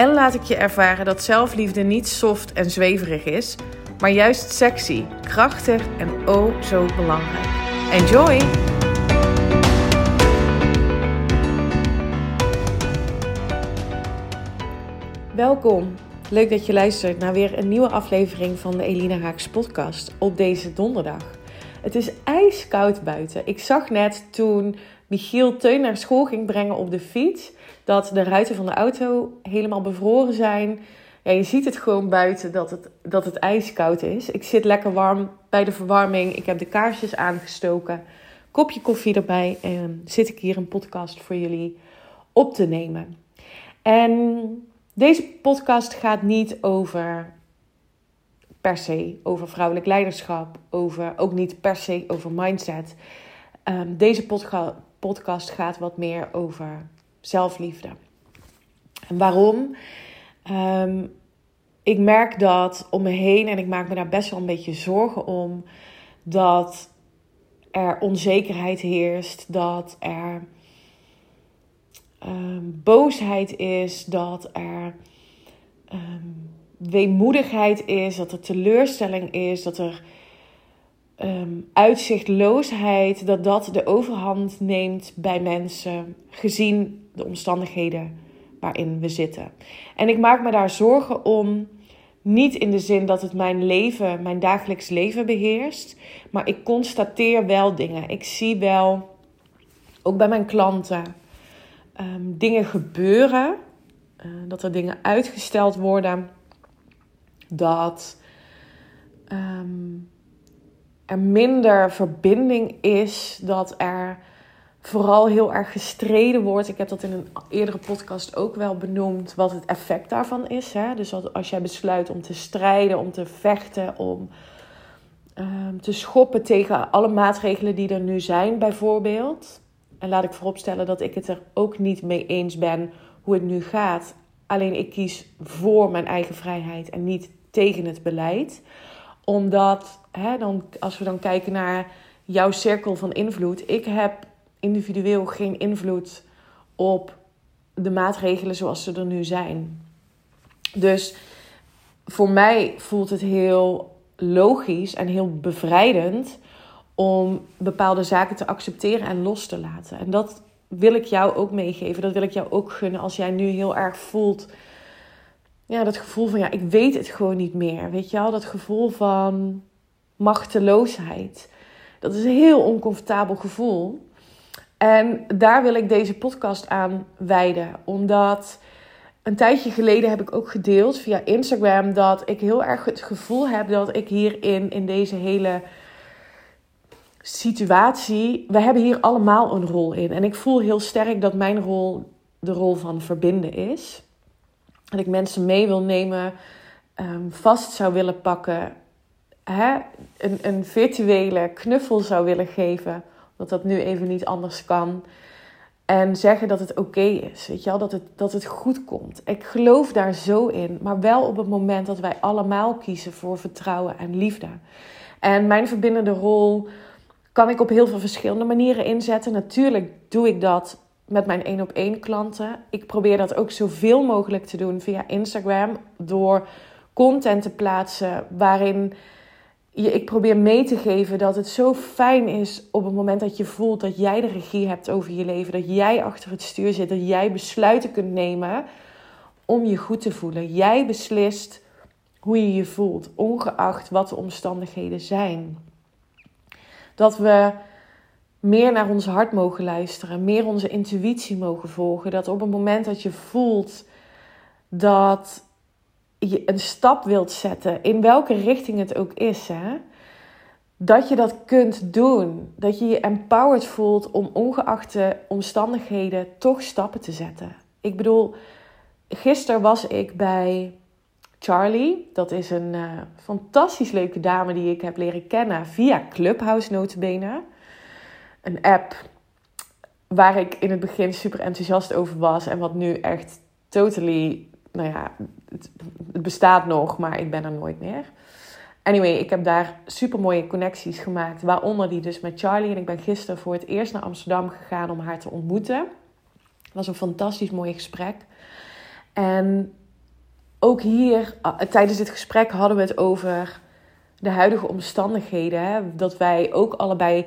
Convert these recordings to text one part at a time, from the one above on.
en laat ik je ervaren dat zelfliefde niet soft en zweverig is, maar juist sexy, krachtig en oh zo belangrijk. Enjoy! Welkom. Leuk dat je luistert naar weer een nieuwe aflevering van de Elina Haaks podcast op deze donderdag. Het is ijskoud buiten. Ik zag net toen Michiel Teun naar school ging brengen op de fiets dat de ruiten van de auto helemaal bevroren zijn. Ja, je ziet het gewoon buiten dat het, dat het ijskoud is. Ik zit lekker warm bij de verwarming. Ik heb de kaarsjes aangestoken. Kopje koffie erbij. En zit ik hier een podcast voor jullie op te nemen. En deze podcast gaat niet over per se over vrouwelijk leiderschap. Over, ook niet per se over mindset. Um, deze podcast gaat wat meer over zelfliefde. En waarom? Ehm, ik merk dat om me heen, en ik maak me daar best wel een beetje zorgen om, dat er onzekerheid heerst, dat er um, boosheid is, dat er um, weemoedigheid is, dat er teleurstelling is, dat er um, uitzichtloosheid, dat dat de overhand neemt bij mensen, gezien de omstandigheden waarin we zitten. En ik maak me daar zorgen om, niet in de zin dat het mijn leven, mijn dagelijks leven beheerst, maar ik constateer wel dingen. Ik zie wel, ook bij mijn klanten, um, dingen gebeuren, uh, dat er dingen uitgesteld worden, dat. Um, er minder verbinding is, dat er vooral heel erg gestreden wordt. Ik heb dat in een eerdere podcast ook wel benoemd, wat het effect daarvan is. Hè? Dus als jij besluit om te strijden, om te vechten, om ehm, te schoppen tegen alle maatregelen die er nu zijn, bijvoorbeeld. En laat ik vooropstellen dat ik het er ook niet mee eens ben hoe het nu gaat. Alleen ik kies voor mijn eigen vrijheid en niet tegen het beleid omdat, hè, dan, als we dan kijken naar jouw cirkel van invloed, ik heb individueel geen invloed op de maatregelen zoals ze er nu zijn. Dus voor mij voelt het heel logisch en heel bevrijdend om bepaalde zaken te accepteren en los te laten. En dat wil ik jou ook meegeven. Dat wil ik jou ook gunnen als jij nu heel erg voelt ja, dat gevoel van ja, ik weet het gewoon niet meer. Weet je wel, dat gevoel van machteloosheid. Dat is een heel oncomfortabel gevoel. En daar wil ik deze podcast aan wijden. Omdat een tijdje geleden heb ik ook gedeeld via Instagram dat ik heel erg het gevoel heb dat ik hierin, in deze hele situatie, we hebben hier allemaal een rol in. En ik voel heel sterk dat mijn rol de rol van verbinden is dat ik mensen mee wil nemen, um, vast zou willen pakken, hè? Een, een virtuele knuffel zou willen geven, omdat dat nu even niet anders kan. En zeggen dat het oké is, weet je wel, dat het, dat het goed komt. Ik geloof daar zo in, maar wel op het moment dat wij allemaal kiezen voor vertrouwen en liefde. En mijn verbindende rol kan ik op heel veel verschillende manieren inzetten. Natuurlijk doe ik dat met mijn één op één klanten. Ik probeer dat ook zoveel mogelijk te doen via Instagram door content te plaatsen waarin je, ik probeer mee te geven dat het zo fijn is op het moment dat je voelt dat jij de regie hebt over je leven, dat jij achter het stuur zit, dat jij besluiten kunt nemen om je goed te voelen. Jij beslist hoe je je voelt, ongeacht wat de omstandigheden zijn. Dat we meer naar ons hart mogen luisteren, meer onze intuïtie mogen volgen. Dat op het moment dat je voelt dat je een stap wilt zetten, in welke richting het ook is, hè, dat je dat kunt doen. Dat je je empowered voelt om ongeacht de omstandigheden toch stappen te zetten. Ik bedoel, gisteren was ik bij Charlie. Dat is een uh, fantastisch leuke dame die ik heb leren kennen via Clubhouse notabene. Een app waar ik in het begin super enthousiast over was. En wat nu echt totally, nou ja, het, bestaat nog, maar ik ben er nooit meer. Anyway, ik heb daar super mooie connecties gemaakt. Waaronder die dus met Charlie. En ik ben gisteren voor het eerst naar Amsterdam gegaan om haar te ontmoeten. Het was een fantastisch mooi gesprek. En ook hier, ah, tijdens dit gesprek hadden we het over de huidige omstandigheden. Hè? Dat wij ook allebei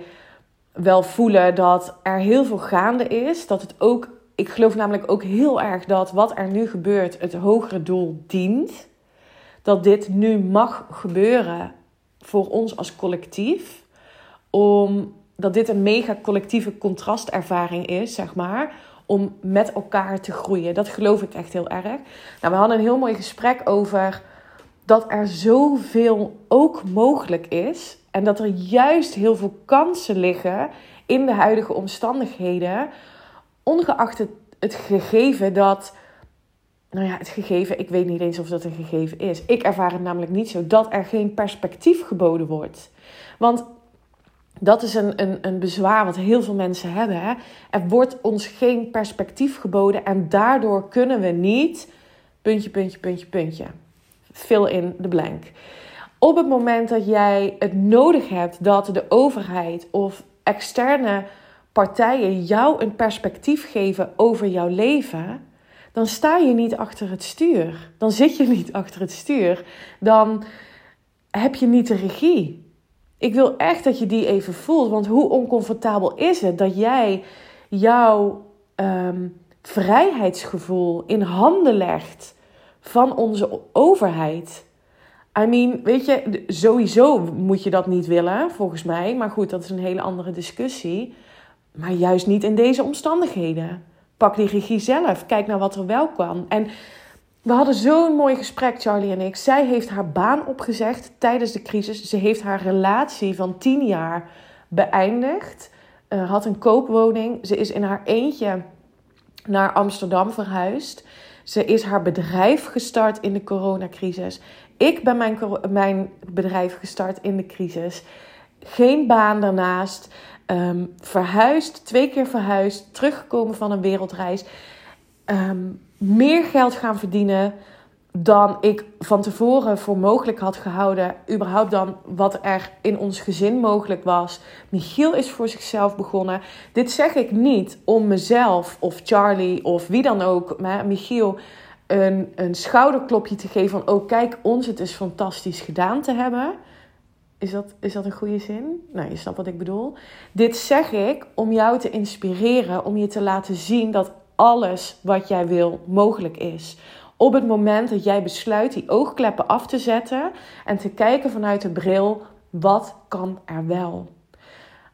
wel voelen dat er heel veel gaande is. Dat het ook, ik geloof namelijk ook heel erg dat wat er nu gebeurt het hogere doel dient. Dat dit nu mag gebeuren voor ons als collectief. Omdat dit een mega collectieve contrastervaring is, zeg maar om met elkaar te groeien. Dat geloof ik echt heel erg. Nou, we hadden een heel mooi gesprek over dat er zoveel ook mogelijk is. En dat er juist heel veel kansen liggen in de huidige omstandigheden. Ongeacht het, gegeven dat. Nou ja, het gegeven, ik weet niet eens of dat een gegeven is. Ik ervaar het namelijk niet zo dat er geen perspectief geboden wordt. Want dat is een, een, een bezwaar wat heel veel mensen hebben. Hè? Er wordt ons geen perspectief geboden en daardoor kunnen we niet. Puntje, puntje, puntje, puntje. Fill in de blank. Op het moment dat jij het nodig hebt dat de overheid of externe partijen jou een perspectief geven over jouw leven, dan sta je niet achter het stuur. Dan zit je niet achter het stuur. Dan heb je niet de regie. Ik wil echt dat je die even voelt. Want hoe oncomfortabel is het dat jij jouw ehm, vrijheidsgevoel in handen legt van onze overheid? I mean, weet je, sowieso moet je dat niet willen, volgens mij. Maar goed, dat is een hele andere discussie. Maar juist niet in deze omstandigheden. Pak die regie zelf. Kijk naar wat er wel kan. En we hadden zo'n mooi gesprek, Charlie en ik. Zij heeft haar baan opgezegd tijdens de crisis. Ze heeft haar relatie van tien jaar beëindigd. Uh, had een koopwoning. Ze is in haar eentje naar Amsterdam verhuisd. Ze is haar bedrijf gestart in de coronacrisis. Ik ben mijn, mijn bedrijf gestart in de crisis. Geen baan daarnaast. Um, verhuisd, twee keer verhuisd. Teruggekomen van een wereldreis. Um, meer geld gaan verdienen dan ik van tevoren voor mogelijk had gehouden. Überhaupt dan wat er in ons gezin mogelijk was. Michiel is voor zichzelf begonnen. Dit zeg ik niet om mezelf of Charlie of wie dan ook, maar Michiel, een, een schouderklopje te geven van... oh kijk, ons het is fantastisch gedaan te hebben. Is dat, is dat een goede zin? Nou, je snapt wat ik bedoel. Dit zeg ik om jou te inspireren, om je te laten zien dat alles wat jij wil mogelijk is. Op het moment dat jij besluit die oogkleppen af te zetten en te kijken vanuit de bril, wat kan er wel?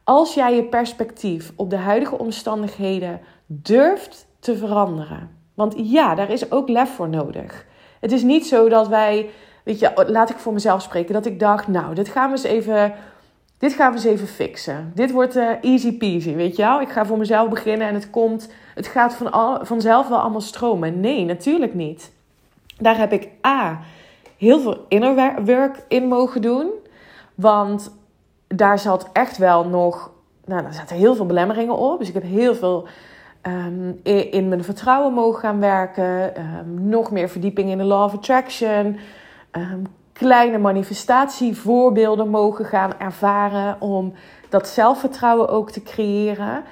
Als jij je perspectief op de huidige omstandigheden durft te veranderen. Want ja, daar is ook lef voor nodig. Het is niet zo dat wij, weet je, laat ik voor mezelf spreken, dat ik dacht, nou, dit gaan we eens even dit gaan we eens even fixen. Dit wordt uh, easy peasy, weet je wel? Ik ga voor mezelf beginnen en het komt, het gaat van al, vanzelf wel allemaal stromen. Nee, natuurlijk niet. Daar heb ik A, heel veel inner work in mogen doen. Want daar zat echt wel nog, nou, daar zaten heel veel belemmeringen op. Dus ik heb heel veel um, in mijn vertrouwen mogen gaan werken. Um, nog meer verdieping in de law of attraction. Um, kleine manifestatievoorbeelden mogen gaan ervaren om dat zelfvertrouwen ook te creëren.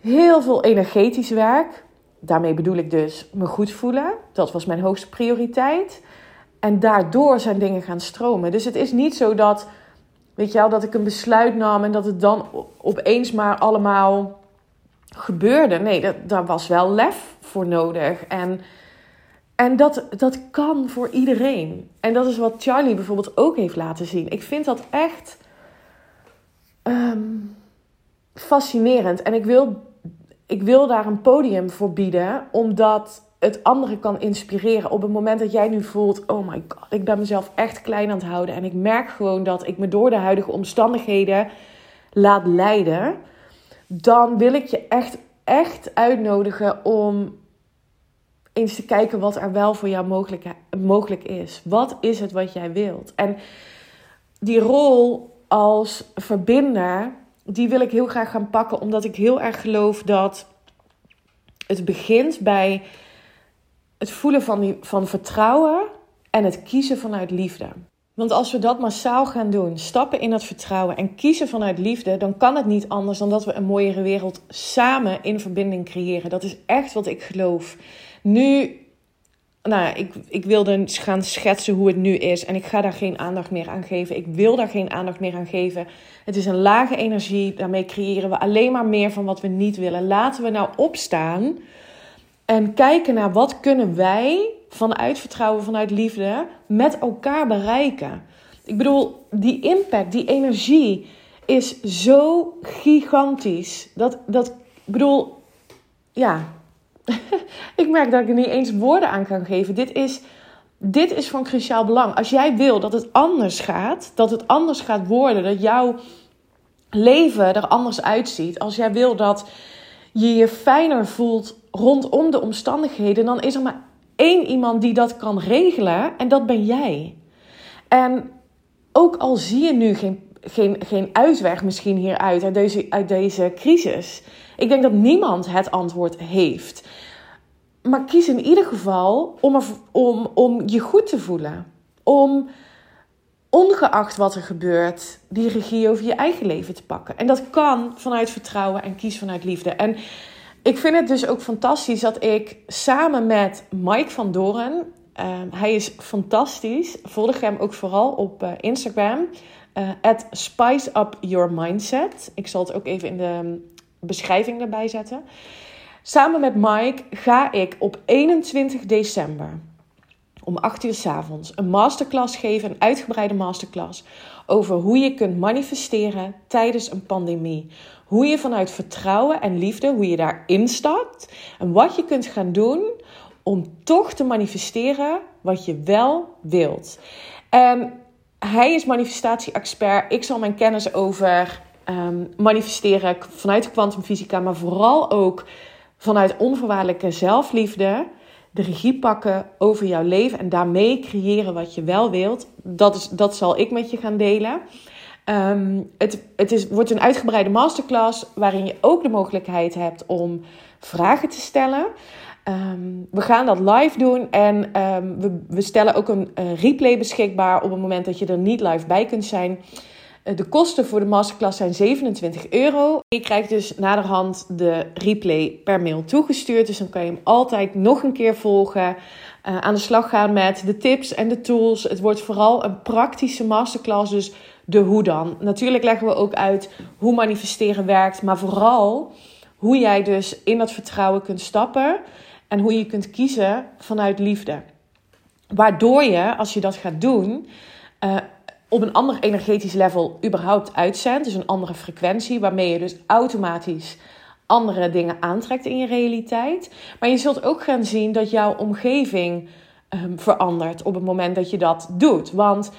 Heel veel energetisch werk. Daarmee bedoel ik dus me goed voelen. Dat was mijn hoogste prioriteit. En daardoor zijn dingen gaan stromen. Dus het is niet zo dat, weet je wel, dat ik een besluit nam en dat het dan opeens maar allemaal gebeurde. Nee, daar was wel lef voor nodig. En en dat, dat kan voor iedereen. En dat is wat Charlie bijvoorbeeld ook heeft laten zien. Ik vind dat echt ehm, fascinerend. En ik wil, ik wil daar een podium voor bieden, omdat het anderen kan inspireren. Op het moment dat jij nu voelt: oh my god, ik ben mezelf echt klein aan het houden. En ik merk gewoon dat ik me door de huidige omstandigheden laat leiden. Dan wil ik je echt, echt uitnodigen om eens te kijken wat er wel voor jou mogelijk, mogelijk is. Wat is het wat jij wilt? En die rol als verbinder, die wil ik heel graag gaan pakken, omdat ik heel erg geloof dat het begint bij het voelen van, van vertrouwen en het kiezen vanuit liefde. Want als we dat massaal gaan doen, stappen in dat vertrouwen en kiezen vanuit liefde, dan kan het niet anders dan dat we een mooiere wereld samen in verbinding creëren. Dat is echt wat ik geloof. Nu, nou ik, ik wilde gaan schetsen hoe het nu is en ik ga daar geen aandacht meer aan geven. Ik wil daar geen aandacht meer aan geven. Het is een lage energie, daarmee creëren we alleen maar meer van wat we niet willen. Laten we nou opstaan en kijken naar wat kunnen wij vanuit vertrouwen, vanuit liefde met elkaar bereiken. Ik bedoel, die impact, die energie is zo gigantisch. Dat, dat ik bedoel, ja, ik merk dat ik er niet eens woorden aan kan geven. Dit is, dit is van cruciaal belang. Als jij wil dat het anders gaat, dat het anders gaat worden, dat jouw leven er anders uitziet. Als jij wil dat je je fijner voelt rondom de omstandigheden, dan is er maar één iemand die dat kan regelen en dat ben jij. En ook al zie je nu geen, geen, geen uitweg misschien hieruit, uit deze, uit deze crisis. Ik denk dat niemand het antwoord heeft. Maar kies in ieder geval om, om, om je goed te voelen. Om ongeacht wat er gebeurt, die regie over je eigen leven te pakken. En dat kan vanuit vertrouwen en kies vanuit liefde. En ik vind het dus ook fantastisch dat ik samen met Mike van Doren, ehm, hij is fantastisch, volg hem ook vooral op uh, Instagram, uh, at Spice Up Your Mindset. Ik zal het ook even in de beschrijving erbij zetten. Samen met Mike ga ik op 21 december om 8 uur s avonds een masterclass geven, een uitgebreide masterclass over hoe je kunt manifesteren tijdens een pandemie. Hoe je vanuit vertrouwen en liefde, hoe je daarin stapt en wat je kunt gaan doen om toch te manifesteren wat je wel wilt. En hij is manifestatie-expert. Ik zal mijn kennis over um, manifesteren vanuit kwantumfysica, maar vooral ook vanuit onvoorwaardelijke zelfliefde de regie pakken over jouw leven en daarmee creëren wat je wel wilt. Dat, is, dat zal ik met je gaan delen. Ehm, het het is, wordt een uitgebreide masterclass waarin je ook de mogelijkheid hebt om vragen te stellen. Ehm, we gaan dat live doen en ehm, we, we, stellen ook een replay beschikbaar op het moment dat je er niet live bij kunt zijn. Eh, de kosten voor de masterclass zijn 27 euro. Je krijgt dus naderhand de replay per mail toegestuurd. Dus dan kan je hem altijd nog een keer volgen. Uh, aan de slag gaan met de tips en de tools. Het wordt vooral een praktische masterclass. Dus de hoe dan. Natuurlijk leggen we ook uit hoe manifesteren werkt. Maar vooral hoe jij dus in dat vertrouwen kunt stappen. En hoe je kunt kiezen vanuit liefde. Waardoor je, als je dat gaat doen, uh, op een ander energetisch level überhaupt uitzendt. Dus een andere frequentie, waarmee je dus automatisch andere dingen aantrekt in je realiteit. Maar je zult ook gaan zien dat jouw omgeving um, verandert op het moment dat je dat doet. Want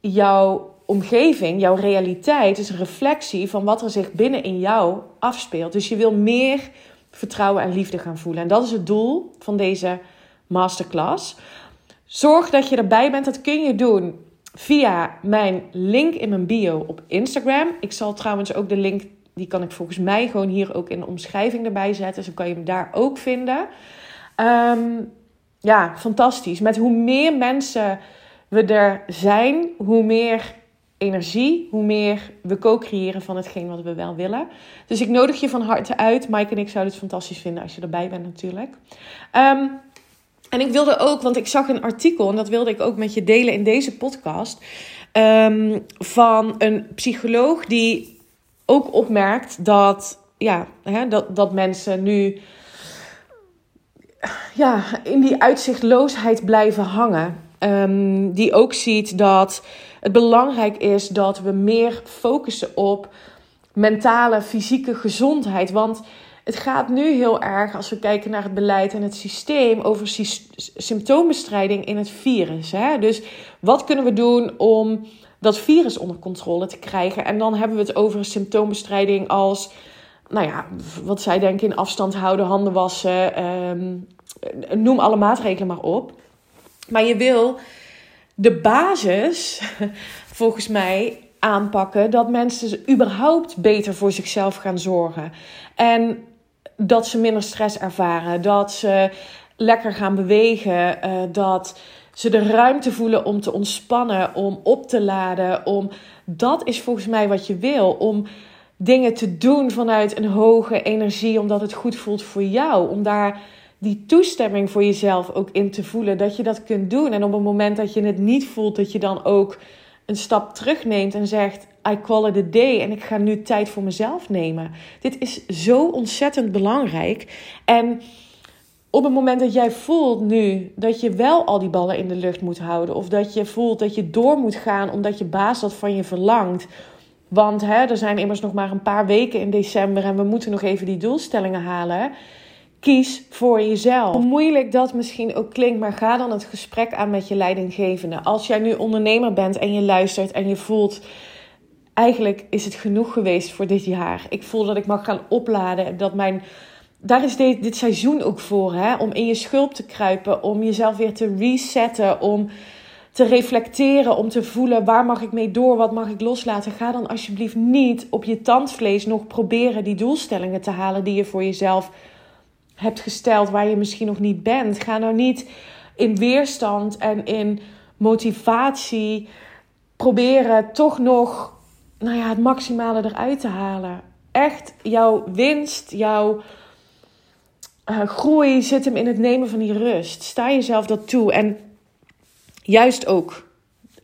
jouw omgeving, jouw realiteit, is een reflectie van wat er zich binnen in jou afspeelt. Dus je wil meer vertrouwen en liefde gaan voelen. En dat is het doel van deze masterclass. Zorg dat je erbij bent. Dat kun je doen via mijn link in mijn bio op Instagram. Ik zal trouwens ook de link, die kan ik volgens mij gewoon hier ook in de omschrijving erbij zetten. Dan kan je hem daar ook vinden. Ehm, ja, fantastisch. Met hoe meer mensen we er zijn, hoe meer energie, hoe meer we co-creëren van hetgeen wat we wel willen. Dus ik nodig je van harte uit. Mike en ik zouden het fantastisch vinden als je erbij bent natuurlijk. Um, en ik wilde ook, want ik zag een artikel en dat wilde ik ook met je delen in deze podcast. Um, van een psycholoog die ook opmerkt dat, ja, hè, dat, dat mensen nu ja, in die uitzichtloosheid blijven hangen. Um, die ook ziet dat het belangrijk is dat we meer focussen op mentale, fysieke gezondheid. Want het gaat nu heel erg, als we kijken naar het beleid en het systeem, over symptoombestrijding in het virus. Hè? Dus wat kunnen we doen om dat virus onder controle te krijgen? En dan hebben we het over symptoombestrijding als, nou ja, wat zij denken in afstand houden, handen wassen, um, noem alle maatregelen maar op. Maar je wil de basis, volgens mij, aanpakken dat mensen überhaupt beter voor zichzelf gaan zorgen. En dat ze minder stress ervaren, dat ze lekker gaan bewegen, uh, dat ze de ruimte voelen om te ontspannen, om op te laden, om dat is volgens mij wat je wil, om dingen te doen vanuit een hoge energie, omdat het goed voelt voor jou, om daar die toestemming voor jezelf ook in te voelen dat je dat kunt doen. En op het moment dat je het niet voelt, dat je dan ook een stap terugneemt en zegt: I call it a day en ik ga nu tijd voor mezelf nemen. Dit is zo ontzettend belangrijk. En op het moment dat jij voelt nu dat je wel al die ballen in de lucht moet houden, of dat je voelt dat je door moet gaan omdat je baas dat van je verlangt. Want hè, er zijn immers nog maar een paar weken in december en we moeten nog even die doelstellingen halen. Kies voor jezelf. Hoe moeilijk dat misschien ook klinkt, maar ga dan het gesprek aan met je leidinggevende. Als jij nu ondernemer bent en je luistert en je voelt eigenlijk is het genoeg geweest voor dit jaar. Ik voel dat ik mag gaan opladen. Dat mijn, daar is dit, dit seizoen ook voor. Hè? Om in je schulp te kruipen. Om jezelf weer te resetten. Om te reflecteren. Om te voelen waar mag ik mee door. Wat mag ik loslaten. Ga dan alsjeblieft niet op je tandvlees nog proberen die doelstellingen te halen. Die je voor jezelf hebt gesteld. Waar je misschien nog niet bent. Ga nou niet in weerstand en in motivatie proberen toch nog nou ja, het maximale eruit te halen. Echt, jouw winst, jouw uh, groei zit hem in het nemen van die rust. Sta jezelf dat toe. En juist ook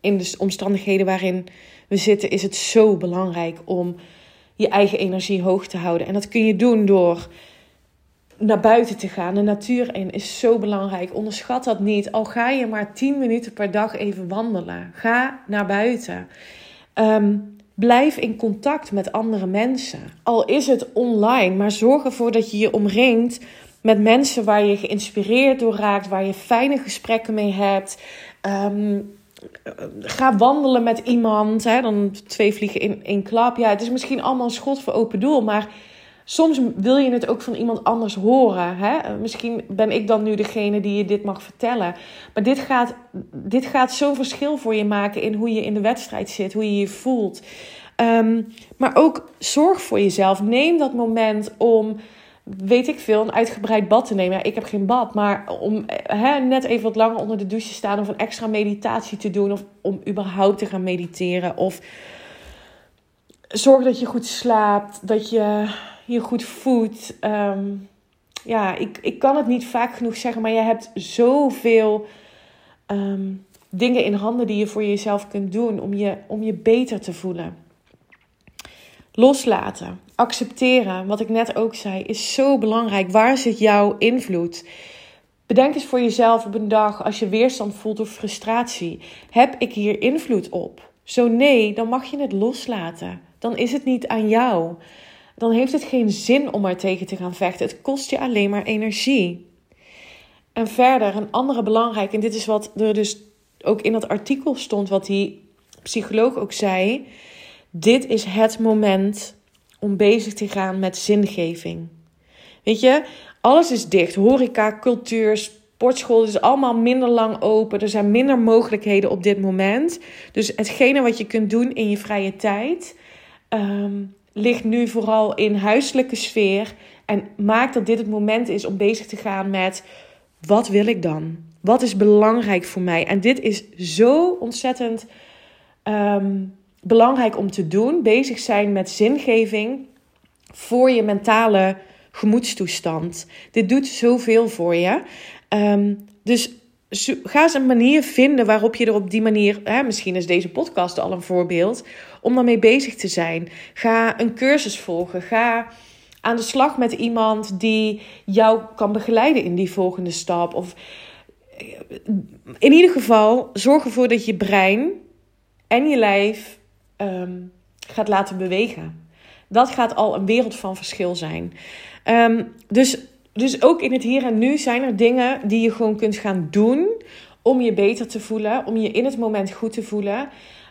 in de omstandigheden waarin we zitten, is het zo belangrijk om je eigen energie hoog te houden. En dat kun je doen door naar buiten te gaan. De natuur in is zo belangrijk. Onderschat dat niet. Al ga je maar 10 minuten per dag even wandelen. Ga naar buiten. Um, Blijf in contact met andere mensen. Al is het online, maar zorg ervoor dat je je omringt met mensen waar je geïnspireerd door raakt, waar je fijne gesprekken mee hebt. Ehm, ga wandelen met iemand. Hè? Dan twee vliegen in één klap. Ja, het is misschien allemaal een schot voor open doel, maar soms wil je het ook van iemand anders horen. Hè? Misschien ben ik dan nu degene die je dit mag vertellen. Maar dit gaat, dit gaat zo'n verschil voor je maken in hoe je in de wedstrijd zit, hoe je je voelt. Ehm, maar ook zorg voor jezelf. Neem dat moment om, weet ik veel, een uitgebreid bad te nemen. Ja, ik heb geen bad, maar om net even wat langer onder de douche te staan of een extra meditatie te doen of om überhaupt te gaan mediteren. Of zorg dat je goed slaapt, dat je je goed voedt. Ehm, ja, ik, ik kan het niet vaak genoeg zeggen, maar je hebt zoveel um, dingen in handen die je voor jezelf kunt doen om je, om je beter te voelen. Loslaten, accepteren, wat ik net ook zei, is zo belangrijk. Waar zit jouw invloed? Bedenk eens voor jezelf op een dag als je weerstand voelt of frustratie. Heb ik hier invloed op? Zo nee, dan mag je het loslaten. Dan is het niet aan jou dan heeft het geen zin om er tegen te gaan vechten. Het kost je alleen maar energie. En verder, een andere belangrijke, en dit is wat er dus ook in dat artikel stond, wat die psycholoog ook zei. Dit is het moment om bezig te gaan met zingeving. Weet je, alles is dicht. Horeca, cultuur, sportschool is allemaal minder lang open. Er zijn minder mogelijkheden op dit moment. Dus hetgene wat je kunt doen in je vrije tijd. Ehm, ligt nu vooral in huiselijke sfeer. En maak dat dit het moment is om bezig te gaan met wat wil ik dan? Wat is belangrijk voor mij? En dit is zo ontzettend ehm, belangrijk om te doen. Bezig zijn met zingeving voor je mentale gemoedstoestand. Dit doet zoveel voor je. Um, dus ga eens een manier vinden waarop je er op die manier, hè, misschien is deze podcast al een voorbeeld, om daarmee bezig te zijn. Ga een cursus volgen. Ga aan de slag met iemand die jou kan begeleiden in die volgende stap. Of in ieder geval, zorg ervoor dat je brein en je lijf ehm, gaat laten bewegen. Dat gaat al een wereld van verschil zijn. Um, dus dus ook in het hier en nu zijn er dingen die je gewoon kunt gaan doen om je beter te voelen, om je in het moment goed te voelen.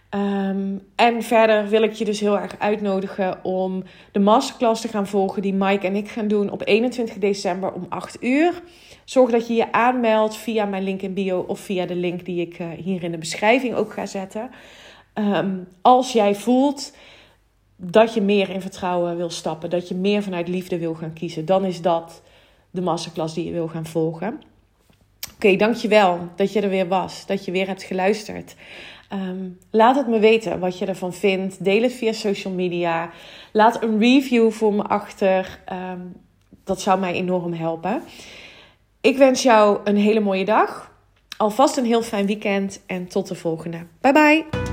Ehm, en verder wil ik je dus heel erg uitnodigen om de masterclass te gaan volgen die Mike en ik gaan doen op 21 december om 8 uur. Zorg dat je je aanmeldt via mijn link in bio of via de link die ik uh, hier in de beschrijving ook ga zetten. Ehm, als jij voelt dat je meer in vertrouwen wil stappen, dat je meer vanuit liefde wil gaan kiezen, dan is dat de masterclass die je wil gaan volgen. Oké, dankjewel dat je er weer was, dat je weer hebt geluisterd. Ehm, laat het me weten wat je ervan vindt. Deel het via social media. Laat een review voor me achter. Ehm, dat zou mij enorm helpen. Ik wens jou een hele mooie dag. Alvast een heel fijn weekend en tot de volgende. Bye bye.